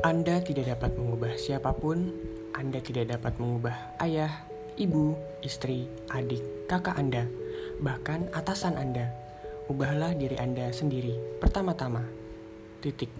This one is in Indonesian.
Anda tidak dapat mengubah siapa pun, Anda tidak dapat mengubah ayah, ibu, istri, adik, kakak Anda, bahkan atasan Anda. Ubahlah diri Anda sendiri pertama-tama. Titik.